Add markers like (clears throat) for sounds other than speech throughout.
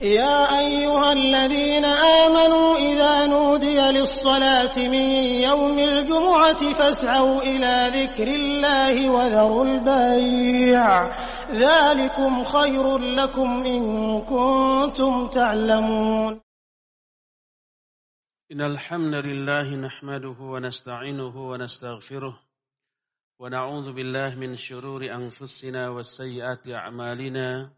يا أيها الذين آمنوا إذا نودي للصلاة من يوم الجمعة فاسعوا إلى ذكر الله وذروا البيع ذلكم خير لكم إن كنتم تعلمون إن الحمد لله نحمده ونستعينه ونستغفره ونعوذ بالله من شرور أنفسنا وسيئات أعمالنا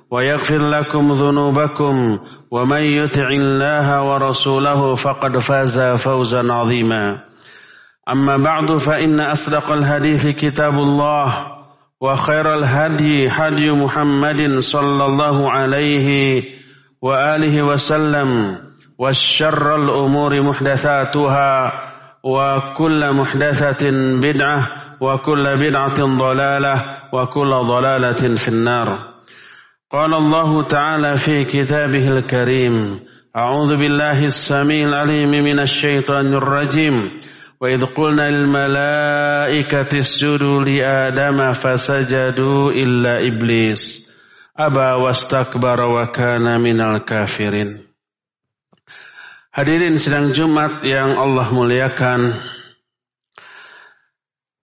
ويغفر لكم ذنوبكم ومن يطع الله ورسوله فقد فاز فوزا عظيما اما بعد فان اصدق الحديث كتاب الله وخير الهدي هدي محمد صلى الله عليه واله وسلم وشر الامور محدثاتها وكل محدثه بدعه وكل بدعه ضلاله وكل ضلاله في النار قال الله تعالى في كتابه الكريم أعوذ بالله السميع العليم من الشيطان الرجيم وإذ قلنا للملائكة اسجدوا لآدم فسجدوا إلا إبليس أبى واستكبر وكان من الكافرين Hadirin sedang Jumat yang Allah muliakan,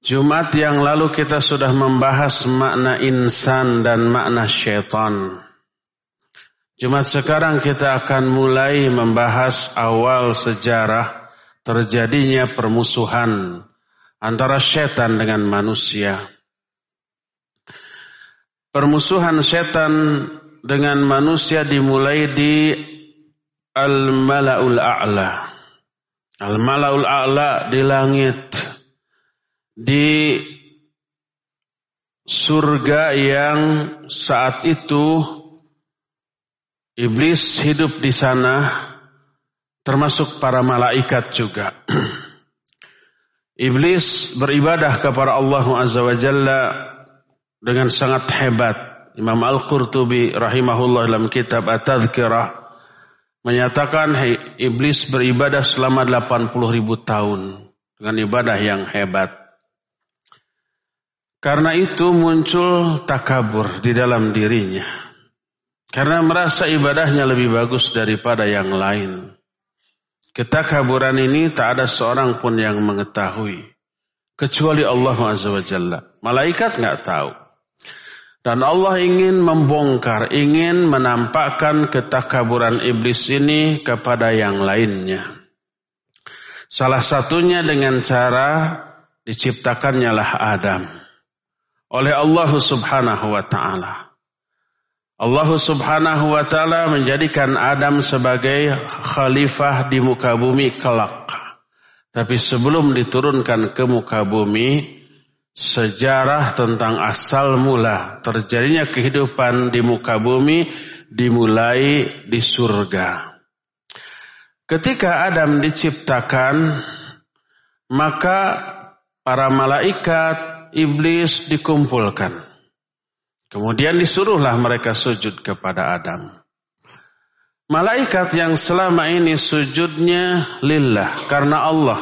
Jumat yang lalu kita sudah membahas makna insan dan makna syaitan. Jumat sekarang kita akan mulai membahas awal sejarah terjadinya permusuhan antara setan dengan manusia. Permusuhan setan dengan manusia dimulai di Al-Mala'ul A'la. Al-Mala'ul A'la di langit di surga yang saat itu iblis hidup di sana termasuk para malaikat juga. (clears throat) iblis beribadah kepada Allah Azza wa dengan sangat hebat. Imam Al-Qurtubi rahimahullah dalam kitab At-Tadhkirah menyatakan iblis beribadah selama 80 ribu tahun dengan ibadah yang hebat. Karena itu muncul takabur di dalam dirinya. Karena merasa ibadahnya lebih bagus daripada yang lain. Ketakaburan ini tak ada seorang pun yang mengetahui. Kecuali Allah Azza Malaikat nggak tahu. Dan Allah ingin membongkar, ingin menampakkan ketakaburan iblis ini kepada yang lainnya. Salah satunya dengan cara diciptakannya lah Adam oleh Allah Subhanahu wa taala. Allah Subhanahu wa taala menjadikan Adam sebagai khalifah di muka bumi kelak. Tapi sebelum diturunkan ke muka bumi, sejarah tentang asal mula terjadinya kehidupan di muka bumi dimulai di surga. Ketika Adam diciptakan, maka para malaikat iblis dikumpulkan. Kemudian disuruhlah mereka sujud kepada Adam. Malaikat yang selama ini sujudnya lillah karena Allah.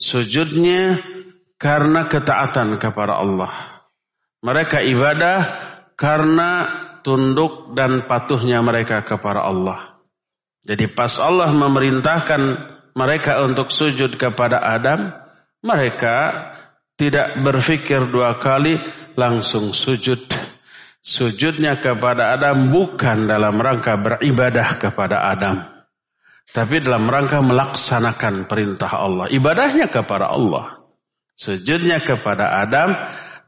Sujudnya karena ketaatan kepada Allah. Mereka ibadah karena tunduk dan patuhnya mereka kepada Allah. Jadi pas Allah memerintahkan mereka untuk sujud kepada Adam, mereka tidak berpikir dua kali langsung sujud. Sujudnya kepada Adam bukan dalam rangka beribadah kepada Adam. Tapi dalam rangka melaksanakan perintah Allah. Ibadahnya kepada Allah. Sujudnya kepada Adam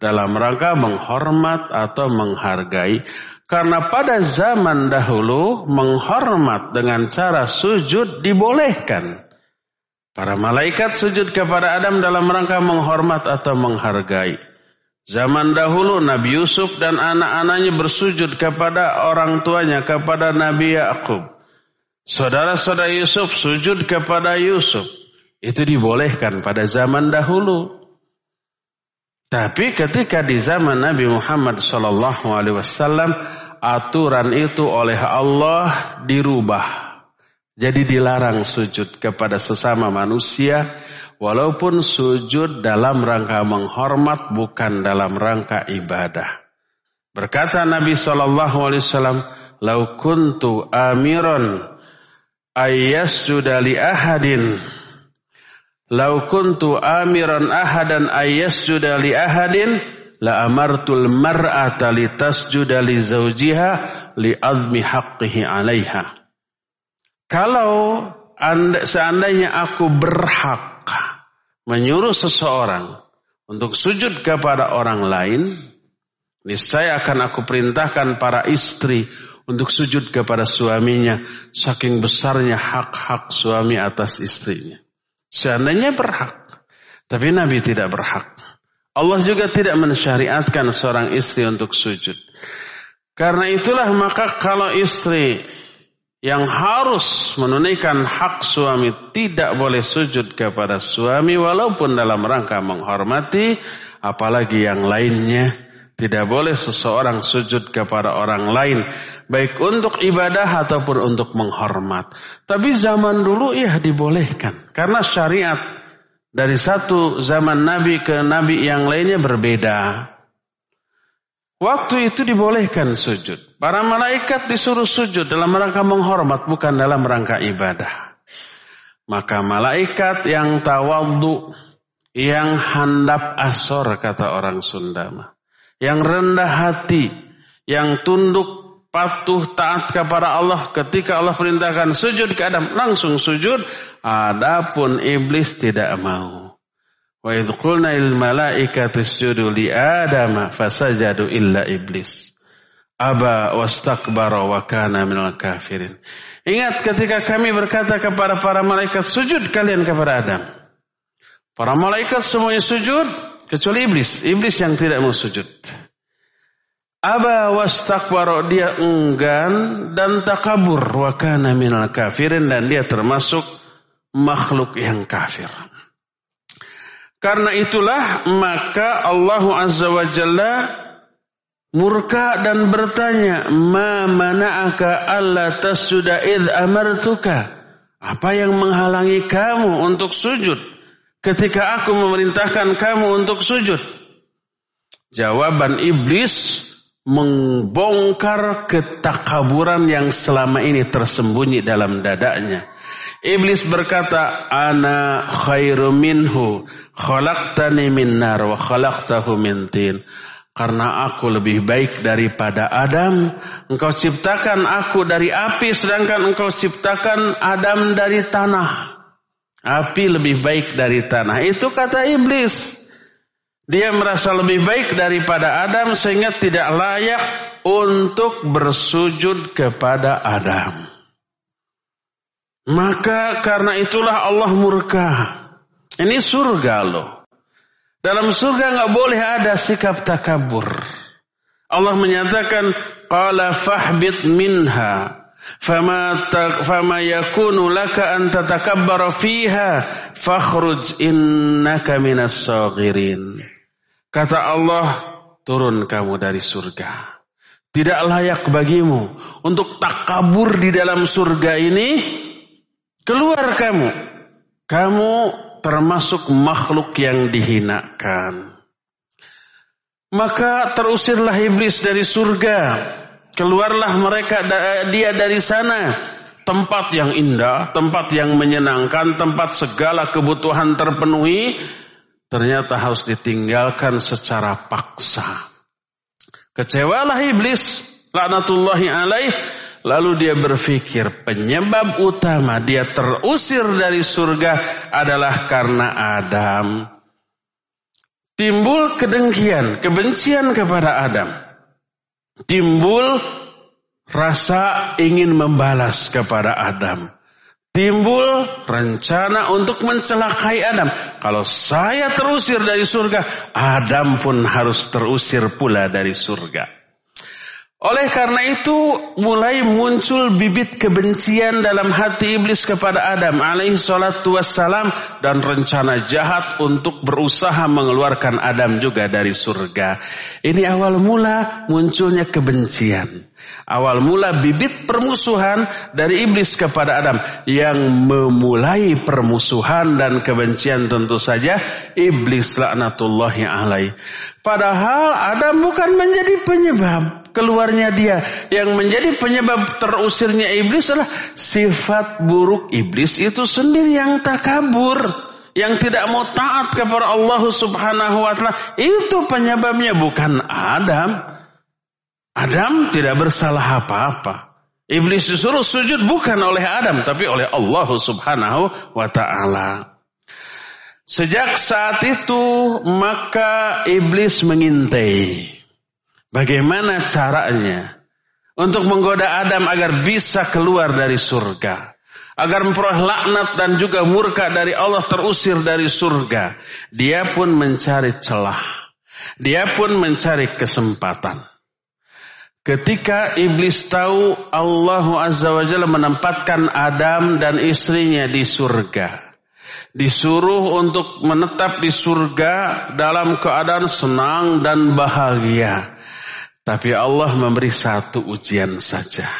dalam rangka menghormat atau menghargai. Karena pada zaman dahulu menghormat dengan cara sujud dibolehkan. Para malaikat sujud kepada Adam dalam rangka menghormat atau menghargai. Zaman dahulu Nabi Yusuf dan anak-anaknya bersujud kepada orang tuanya, kepada Nabi Yakub. Saudara-saudara Yusuf sujud kepada Yusuf. Itu dibolehkan pada zaman dahulu. Tapi ketika di zaman Nabi Muhammad SAW, aturan itu oleh Allah dirubah jadi dilarang sujud kepada sesama manusia walaupun sujud dalam rangka menghormat bukan dalam rangka ibadah. Berkata Nabi Shallallahu alaihi wasallam, "Lau kuntu amiron ayas Judali ahadin" Lau kuntu amiran ahadan ayas Judali ahadin la amartul mar'ata litasjuda li zawjiha li azmi haqqihi 'alaiha. Kalau anda, seandainya aku berhak menyuruh seseorang untuk sujud kepada orang lain, niscaya akan aku perintahkan para istri untuk sujud kepada suaminya saking besarnya hak-hak suami atas istrinya. Seandainya berhak, tapi Nabi tidak berhak. Allah juga tidak mensyariatkan seorang istri untuk sujud. Karena itulah maka kalau istri yang harus menunaikan hak suami tidak boleh sujud kepada suami walaupun dalam rangka menghormati apalagi yang lainnya tidak boleh seseorang sujud kepada orang lain baik untuk ibadah ataupun untuk menghormat tapi zaman dulu ya dibolehkan karena syariat dari satu zaman nabi ke nabi yang lainnya berbeda waktu itu dibolehkan sujud Para malaikat disuruh sujud dalam rangka menghormat bukan dalam rangka ibadah. Maka malaikat yang tawadhu yang handap asor kata orang Sundama. Yang rendah hati, yang tunduk patuh taat kepada Allah ketika Allah perintahkan sujud ke Adam langsung sujud adapun iblis tidak mau wa idh qulna lil malaikati isjudu li adama fasajadu illa iblis aba wastakbara wa kana minal kafirin. Ingat ketika kami berkata kepada para malaikat sujud kalian kepada Adam. Para malaikat semuanya sujud kecuali iblis, iblis yang tidak mau sujud. Aba wastakbara dia enggan dan takabur wa kana minal kafirin dan dia termasuk makhluk yang kafir. Karena itulah maka Allah Azza wa Jalla murka dan bertanya, "Ma mana'aka alla tasjuda id amartuka?" Apa yang menghalangi kamu untuk sujud ketika aku memerintahkan kamu untuk sujud? Jawaban iblis membongkar ketakaburan yang selama ini tersembunyi dalam dadanya. Iblis berkata, "Ana khairu minhu, khalaqtani min nar wa khalaqtahu min tin." Karena aku lebih baik daripada Adam. Engkau ciptakan aku dari api sedangkan engkau ciptakan Adam dari tanah. Api lebih baik dari tanah. Itu kata iblis. Dia merasa lebih baik daripada Adam sehingga tidak layak untuk bersujud kepada Adam. Maka karena itulah Allah murka. Ini surga loh. Dalam surga nggak boleh ada sikap takabur. Allah menyatakan qala fahbit minha fama ta, fama yakunu laka an tatakabbara fiha fakhruj innaka minas saghirin. Kata Allah, turun kamu dari surga. Tidak layak bagimu untuk takabur di dalam surga ini. Keluar kamu. Kamu termasuk makhluk yang dihinakan. Maka terusirlah iblis dari surga, keluarlah mereka dia dari sana, tempat yang indah, tempat yang menyenangkan, tempat segala kebutuhan terpenuhi, ternyata harus ditinggalkan secara paksa. Kecewalah iblis, laknatullahi alaih, Lalu dia berpikir penyebab utama dia terusir dari surga adalah karena Adam. Timbul kedengkian, kebencian kepada Adam. Timbul rasa ingin membalas kepada Adam. Timbul rencana untuk mencelakai Adam. Kalau saya terusir dari surga, Adam pun harus terusir pula dari surga. Oleh karena itu mulai muncul bibit kebencian dalam hati iblis kepada Adam alaihi salatu wassalam dan rencana jahat untuk berusaha mengeluarkan Adam juga dari surga. Ini awal mula munculnya kebencian. Awal mula bibit permusuhan dari iblis kepada Adam yang memulai permusuhan dan kebencian tentu saja iblis laknatullahi alaih. Padahal Adam bukan menjadi penyebab keluarnya dia. Yang menjadi penyebab terusirnya iblis adalah sifat buruk iblis itu sendiri yang takabur. Yang tidak mau taat kepada Allah subhanahu wa ta'ala. Itu penyebabnya bukan Adam. Adam tidak bersalah apa-apa. Iblis disuruh sujud bukan oleh Adam. Tapi oleh Allah subhanahu wa ta'ala. Sejak saat itu maka iblis mengintai. Bagaimana caranya untuk menggoda Adam agar bisa keluar dari surga? Agar memperoleh laknat dan juga murka dari Allah terusir dari surga. Dia pun mencari celah. Dia pun mencari kesempatan. Ketika iblis tahu Allah Azza wa Jalla menempatkan Adam dan istrinya di surga. Disuruh untuk menetap di surga dalam keadaan senang dan bahagia. Tapi Allah memberi satu ujian saja.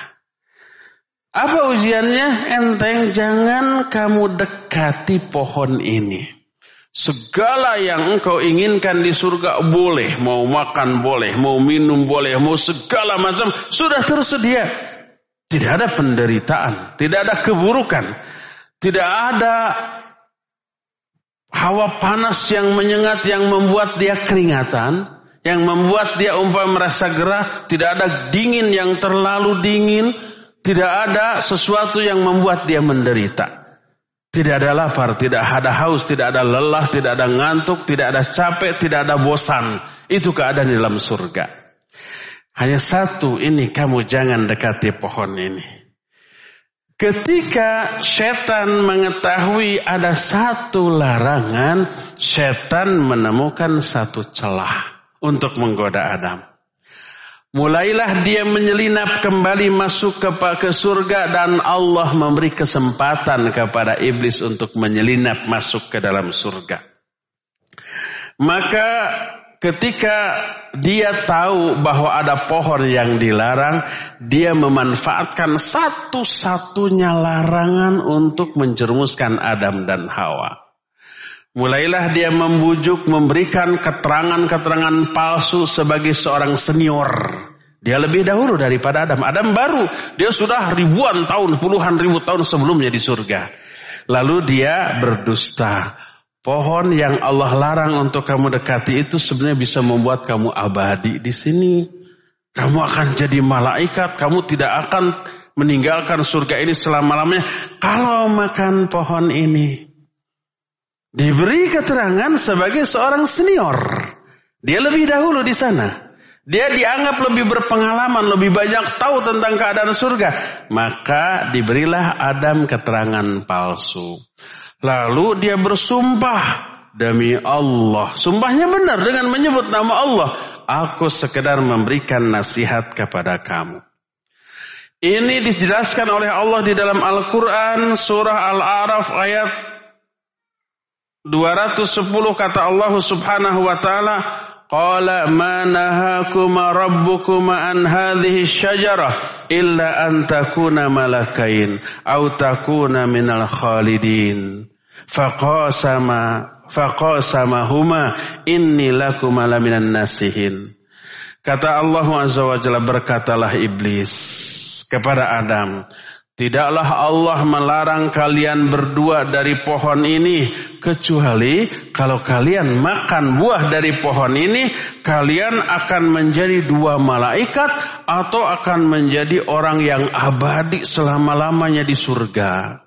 Apa ujiannya? Enteng, jangan kamu dekati pohon ini. Segala yang engkau inginkan di surga boleh, mau makan boleh, mau minum boleh, mau segala macam sudah tersedia. Tidak ada penderitaan, tidak ada keburukan, tidak ada hawa panas yang menyengat yang membuat dia keringatan, yang membuat dia umpama merasa gerah, tidak ada dingin yang terlalu dingin, tidak ada sesuatu yang membuat dia menderita. Tidak ada lapar, tidak ada haus, tidak ada lelah, tidak ada ngantuk, tidak ada capek, tidak ada bosan. Itu keadaan di dalam surga. Hanya satu ini kamu jangan dekati pohon ini. Ketika setan mengetahui ada satu larangan, setan menemukan satu celah untuk menggoda Adam. Mulailah dia menyelinap kembali masuk ke, ke surga dan Allah memberi kesempatan kepada iblis untuk menyelinap masuk ke dalam surga. Maka ketika dia tahu bahwa ada pohon yang dilarang, dia memanfaatkan satu-satunya larangan untuk menjerumuskan Adam dan Hawa. Mulailah dia membujuk memberikan keterangan-keterangan palsu sebagai seorang senior. Dia lebih dahulu daripada Adam. Adam baru, dia sudah ribuan tahun, puluhan ribu tahun sebelumnya di surga. Lalu dia berdusta. Pohon yang Allah larang untuk kamu dekati itu sebenarnya bisa membuat kamu abadi di sini. Kamu akan jadi malaikat, kamu tidak akan meninggalkan surga ini selama-lamanya kalau makan pohon ini diberi keterangan sebagai seorang senior. Dia lebih dahulu di sana. Dia dianggap lebih berpengalaman, lebih banyak tahu tentang keadaan surga. Maka diberilah Adam keterangan palsu. Lalu dia bersumpah demi Allah. Sumpahnya benar dengan menyebut nama Allah. Aku sekedar memberikan nasihat kepada kamu. Ini dijelaskan oleh Allah di dalam Al-Quran surah Al-Araf ayat 210 kata Allah Subhanahu wa taala Qala ma nahakuma rabbukuma an hadhihi syajarah illa an takuna malakain au takuna minal khalidin faqasama huma inni lakuma laminan nasihin kata Allah azza wa jalla berkatalah iblis kepada Adam Tidaklah Allah melarang kalian berdua dari pohon ini, kecuali kalau kalian makan buah dari pohon ini, kalian akan menjadi dua malaikat atau akan menjadi orang yang abadi selama-lamanya di surga.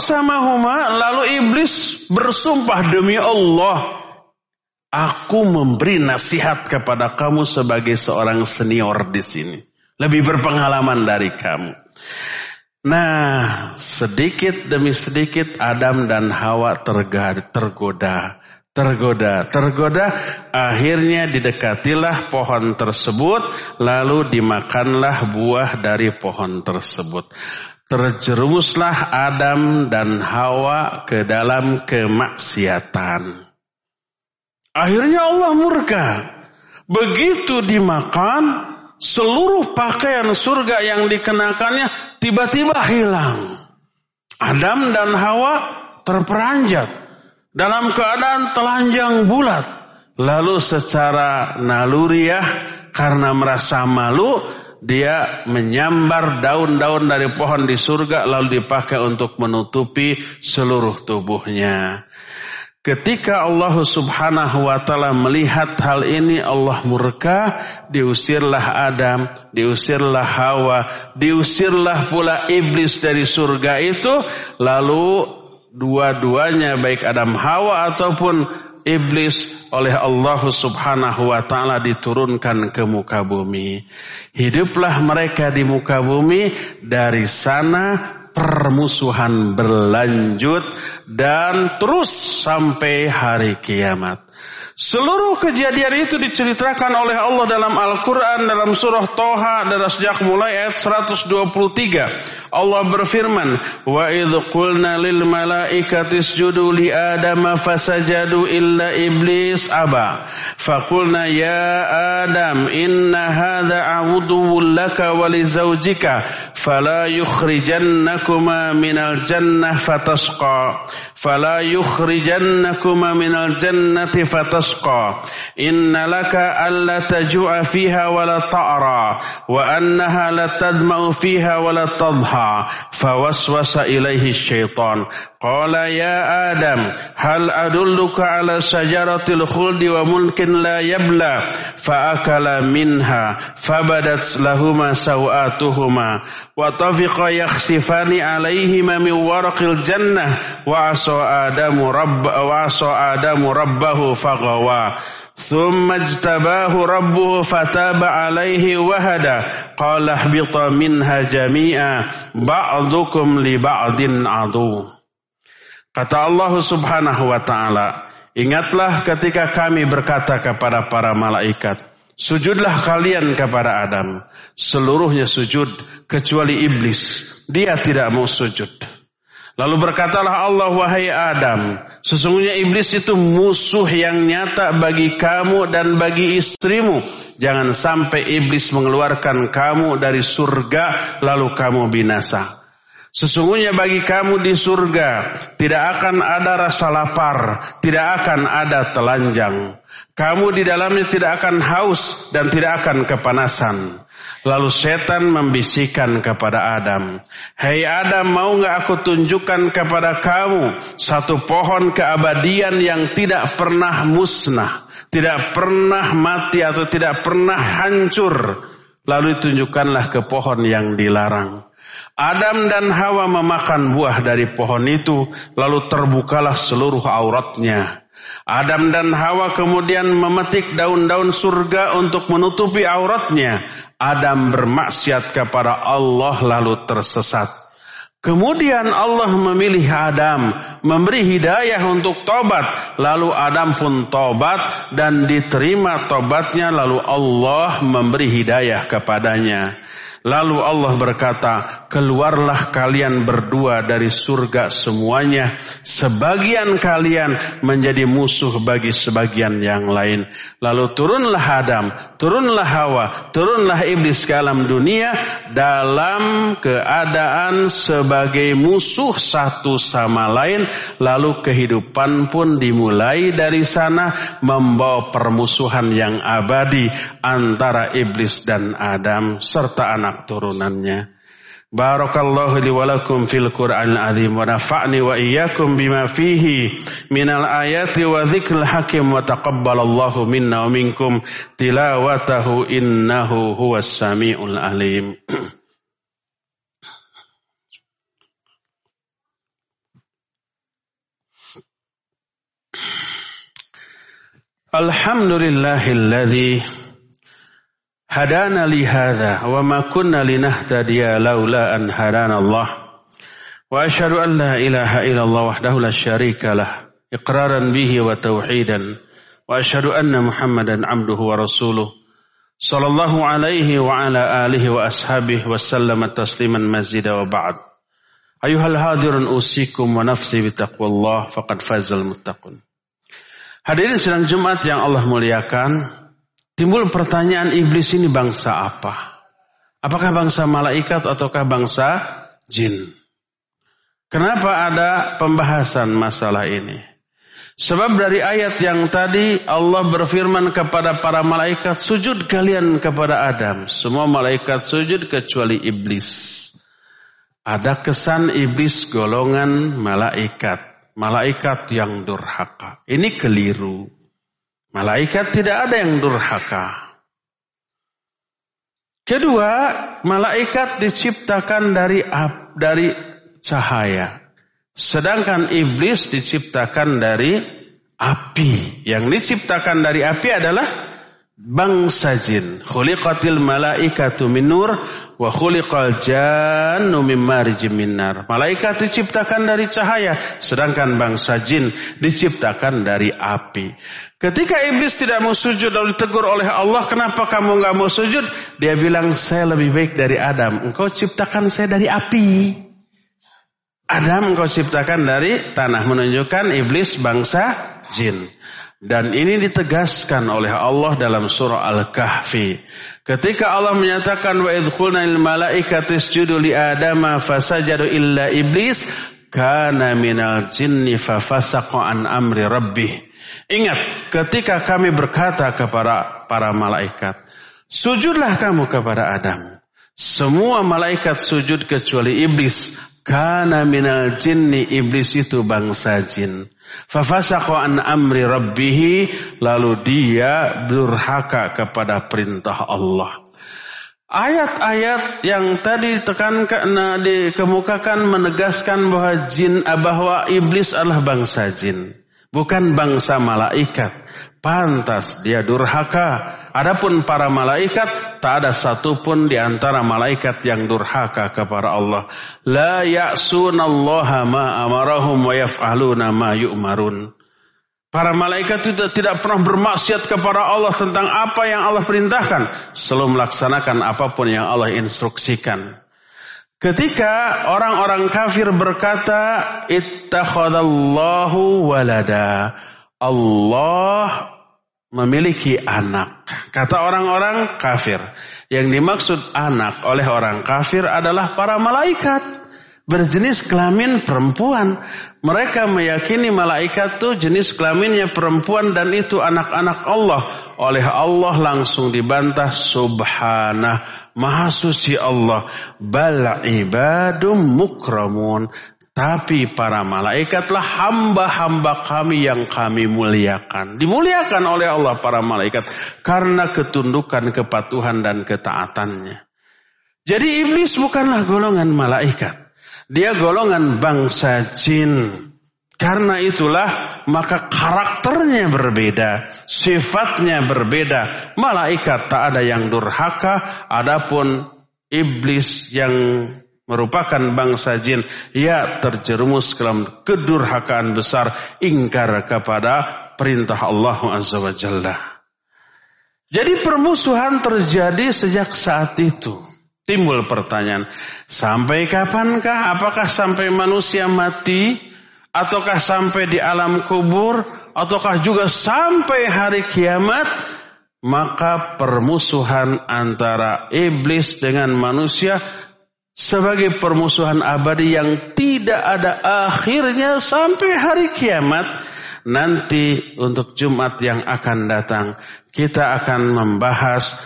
sama huma lalu iblis bersumpah demi Allah aku memberi nasihat kepada kamu sebagai seorang senior di sini lebih berpengalaman dari kamu Nah, sedikit demi sedikit Adam dan Hawa tergoda, tergoda, tergoda. Akhirnya didekatilah pohon tersebut, lalu dimakanlah buah dari pohon tersebut. Terjerumuslah Adam dan Hawa ke dalam kemaksiatan. Akhirnya Allah murka. Begitu dimakan, seluruh pakaian surga yang dikenakannya tiba-tiba hilang. Adam dan Hawa terperanjat dalam keadaan telanjang bulat. Lalu secara naluriah karena merasa malu dia menyambar daun-daun dari pohon di surga lalu dipakai untuk menutupi seluruh tubuhnya. Ketika Allah Subhanahu wa taala melihat hal ini Allah murka, diusirlah Adam, diusirlah Hawa, diusirlah pula iblis dari surga itu, lalu dua-duanya baik Adam Hawa ataupun iblis oleh Allah Subhanahu wa taala diturunkan ke muka bumi. Hiduplah mereka di muka bumi dari sana permusuhan berlanjut dan terus sampai hari kiamat. Seluruh kejadian itu diceritakan oleh Allah dalam Al-Quran, dalam surah Toha, dari sejak mulai ayat 123. Allah berfirman, Wa idh qulna lil malaikat isjudu li Adam fasajadu illa iblis aba. Fakulna ya Adam, inna hadha awuduwun laka walizaujika li zawjika, fala yukhrijannakuma minal jannah fatasqa. Fala yukhrijannakuma minal jannati fatasqa. تشقى إن لك ألا تجوع فيها ولا تأرى وأنها لا تدمع فيها ولا تضحى فوسوس إليه الشيطان Qala ya Adam hal adulluka ala sajaratil khuldi wa mulkin la yabla fa akala minha fabadat lahuma sawatuhuma wa tafiqa yakhsifani alaihi min waraqil jannah wa asa adamu rabb wa asa adamu rabbahu fagawa ثم اجتباه ربه فتاب عليه وهدى قال اهبط منها جميعا بعضكم لبعض عدو Kata Allah Subhanahu wa taala, "Ingatlah ketika kami berkata kepada para malaikat, sujudlah kalian kepada Adam." Seluruhnya sujud kecuali iblis. Dia tidak mau sujud. Lalu berkatalah Allah wahai Adam, sesungguhnya iblis itu musuh yang nyata bagi kamu dan bagi istrimu. Jangan sampai iblis mengeluarkan kamu dari surga lalu kamu binasa. Sesungguhnya bagi kamu di surga tidak akan ada rasa lapar, tidak akan ada telanjang. Kamu di dalamnya tidak akan haus dan tidak akan kepanasan. Lalu setan membisikkan kepada Adam, "Hei Adam, mau nggak aku tunjukkan kepada kamu satu pohon keabadian yang tidak pernah musnah, tidak pernah mati atau tidak pernah hancur?" Lalu tunjukkanlah ke pohon yang dilarang. Adam dan Hawa memakan buah dari pohon itu, lalu terbukalah seluruh auratnya. Adam dan Hawa kemudian memetik daun-daun surga untuk menutupi auratnya. Adam bermaksiat kepada Allah lalu tersesat. Kemudian Allah memilih Adam memberi hidayah untuk tobat. Lalu Adam pun tobat dan diterima tobatnya lalu Allah memberi hidayah kepadanya. Lalu Allah berkata, keluarlah kalian berdua dari surga semuanya. Sebagian kalian menjadi musuh bagi sebagian yang lain. Lalu turunlah Adam, turunlah Hawa, turunlah Iblis ke alam dunia dalam keadaan sebagai musuh satu sama lain lalu kehidupan pun dimulai dari sana membawa permusuhan yang abadi antara iblis dan Adam serta anak turunannya. Barakallahu li wa lakum fil Qur'an azim wa nafa'ni wa iyyakum bima fihi minal ayati wa dzikril hakim wa taqabbalallahu minna wa minkum tilawatahu innahu huwas samiul alim. (clears throat) الحمد لله الذي هدانا لهذا وما كنا لنهتدي لولا أن هدانا الله وأشهد أن لا إله إلا الله وحده لا شريك له إقرارا به وتوحيدا وأشهد أن محمدا عبده ورسوله صلى الله عليه وعلى آله وأصحابه وسلم تسليما مزيدا وبعد أيها الحاضرون أوصيكم ونفسي بتقوى الله فقد فاز المتقون Hadirin sedang Jumat yang Allah muliakan, timbul pertanyaan iblis ini bangsa apa? Apakah bangsa malaikat ataukah bangsa jin? Kenapa ada pembahasan masalah ini? Sebab dari ayat yang tadi Allah berfirman kepada para malaikat, sujud kalian kepada Adam. Semua malaikat sujud kecuali iblis. Ada kesan iblis golongan malaikat malaikat yang durhaka. Ini keliru. Malaikat tidak ada yang durhaka. Kedua, malaikat diciptakan dari dari cahaya. Sedangkan iblis diciptakan dari api. Yang diciptakan dari api adalah bangsa jin. Khuliqatil malaikatu min Wa khuliqal jannu mim Malaikat diciptakan dari cahaya, sedangkan bangsa jin diciptakan dari api. Ketika iblis tidak mau sujud lalu ditegur oleh Allah, kenapa kamu nggak mau sujud? Dia bilang, saya lebih baik dari Adam. Engkau ciptakan saya dari api. Adam engkau ciptakan dari tanah menunjukkan iblis bangsa jin. Dan ini ditegaskan oleh Allah dalam surah Al-Kahfi. Ketika Allah menyatakan wa idkhulna lil malaikati isjudu li adama fasajadu illa iblis kana minal jinni fafasaqa an amri rabbih. Ingat ketika kami berkata kepada para malaikat, sujudlah kamu kepada Adam. Semua malaikat sujud kecuali iblis. Kana minal jinni iblis itu bangsa jin. Fafasaqo an amri rabbih lalu dia durhaka kepada perintah Allah. Ayat-ayat yang tadi tekankan nah, dikemukakan menegaskan bahwa jin bahwa iblis adalah bangsa jin, bukan bangsa malaikat. Pantas dia durhaka Adapun para malaikat tak ada satupun di antara malaikat yang durhaka kepada Allah. La ya'sunallaha ma amarahum wa yaf'aluna ma yu'marun. Para malaikat itu tidak pernah bermaksiat kepada Allah tentang apa yang Allah perintahkan, selalu melaksanakan apapun yang Allah instruksikan. Ketika orang-orang kafir berkata, "Ittakhadallahu walada." Allah memiliki anak. Kata orang-orang kafir. Yang dimaksud anak oleh orang kafir adalah para malaikat. Berjenis kelamin perempuan. Mereka meyakini malaikat itu jenis kelaminnya perempuan dan itu anak-anak Allah. Oleh Allah langsung dibantah subhanah. Maha suci Allah. Bala ibadum mukramun. Tapi para malaikatlah hamba-hamba kami yang kami muliakan. Dimuliakan oleh Allah para malaikat karena ketundukan, kepatuhan dan ketaatannya. Jadi iblis bukanlah golongan malaikat. Dia golongan bangsa jin. Karena itulah maka karakternya berbeda, sifatnya berbeda. Malaikat tak ada yang durhaka, adapun iblis yang merupakan bangsa jin ya terjerumus ke dalam kedurhakaan besar ingkar kepada perintah Allah Azza wa Jadi permusuhan terjadi sejak saat itu. Timbul pertanyaan, sampai kapankah? Apakah sampai manusia mati? Ataukah sampai di alam kubur? Ataukah juga sampai hari kiamat? Maka permusuhan antara iblis dengan manusia sebagai permusuhan abadi yang tidak ada akhirnya sampai hari kiamat. Nanti untuk Jumat yang akan datang kita akan membahas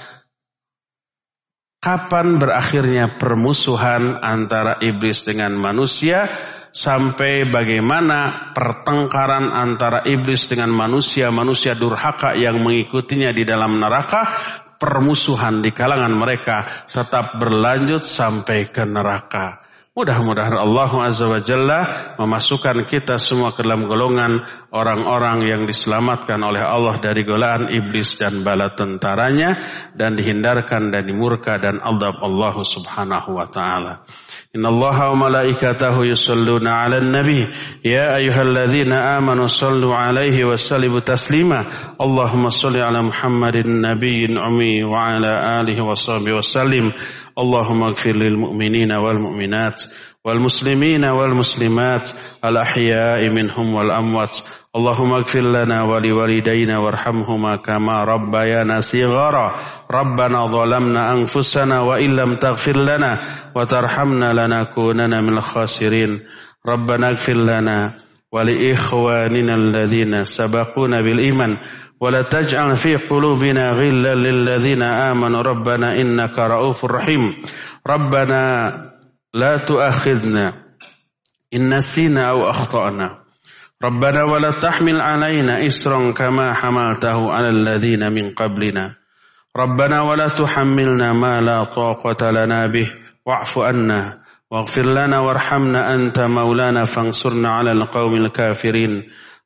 kapan berakhirnya permusuhan antara iblis dengan manusia sampai bagaimana pertengkaran antara iblis dengan manusia, manusia durhaka yang mengikutinya di dalam neraka permusuhan di kalangan mereka tetap berlanjut sampai ke neraka. Mudah-mudahan Allah Azza wa Jalla memasukkan kita semua ke dalam golongan orang-orang yang diselamatkan oleh Allah dari golongan iblis dan bala tentaranya dan dihindarkan dari murka dan adab Allah Subhanahu wa taala. Inna Allah wa malaikatahu yusalluna nabi Ya ayuhalladzina amanu sallu alaihi wa taslima Allahumma salli ala muhammadin nabiyin ummi wa ala alihi wa sallam اللهم اغفر للمؤمنين والمؤمنات والمسلمين والمسلمات الأحياء منهم والأموات اللهم اغفر لنا ولوالدينا وارحمهما كما ربيانا صغارا ربنا ظلمنا أنفسنا وإن لم تغفر لنا وترحمنا لنكونن من الخاسرين ربنا اغفر لنا ولإخواننا الذين سبقونا بالإيمان ولا تجعل في قلوبنا غلا للذين آمنوا ربنا إنك رؤوف رحيم ربنا لا تؤاخذنا إن نسينا أو أخطأنا ربنا ولا تحمل علينا إسرا كما حملته على الذين من قبلنا ربنا ولا تحملنا ما لا طاقة لنا به واعف عنا واغفر لنا وارحمنا أنت مولانا فانصرنا على القوم الكافرين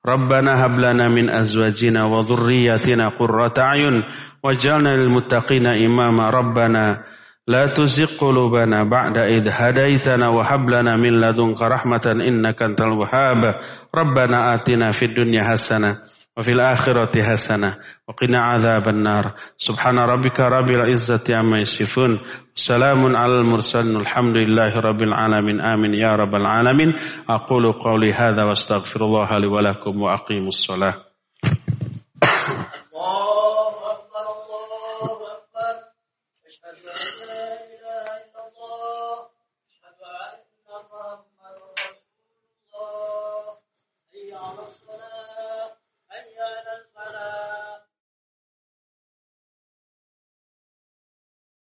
ربنا هب لنا من أزواجنا وذرياتنا قرة أعين واجعلنا للمتقين إماما ربنا لا تزغ قلوبنا بعد إذ هديتنا وهب لنا من لدنك رحمة إنك أنت الوهاب ربنا آتنا في الدنيا حسنة وفي الآخرة حسنة وقنا عذاب النار سبحان ربك رب العزة عما يصفون سلام على المرسلين الحمد لله رب العالمين آمين يا رب العالمين أقول قولي هذا واستغفر الله لي ولكم وأقيم الصلاة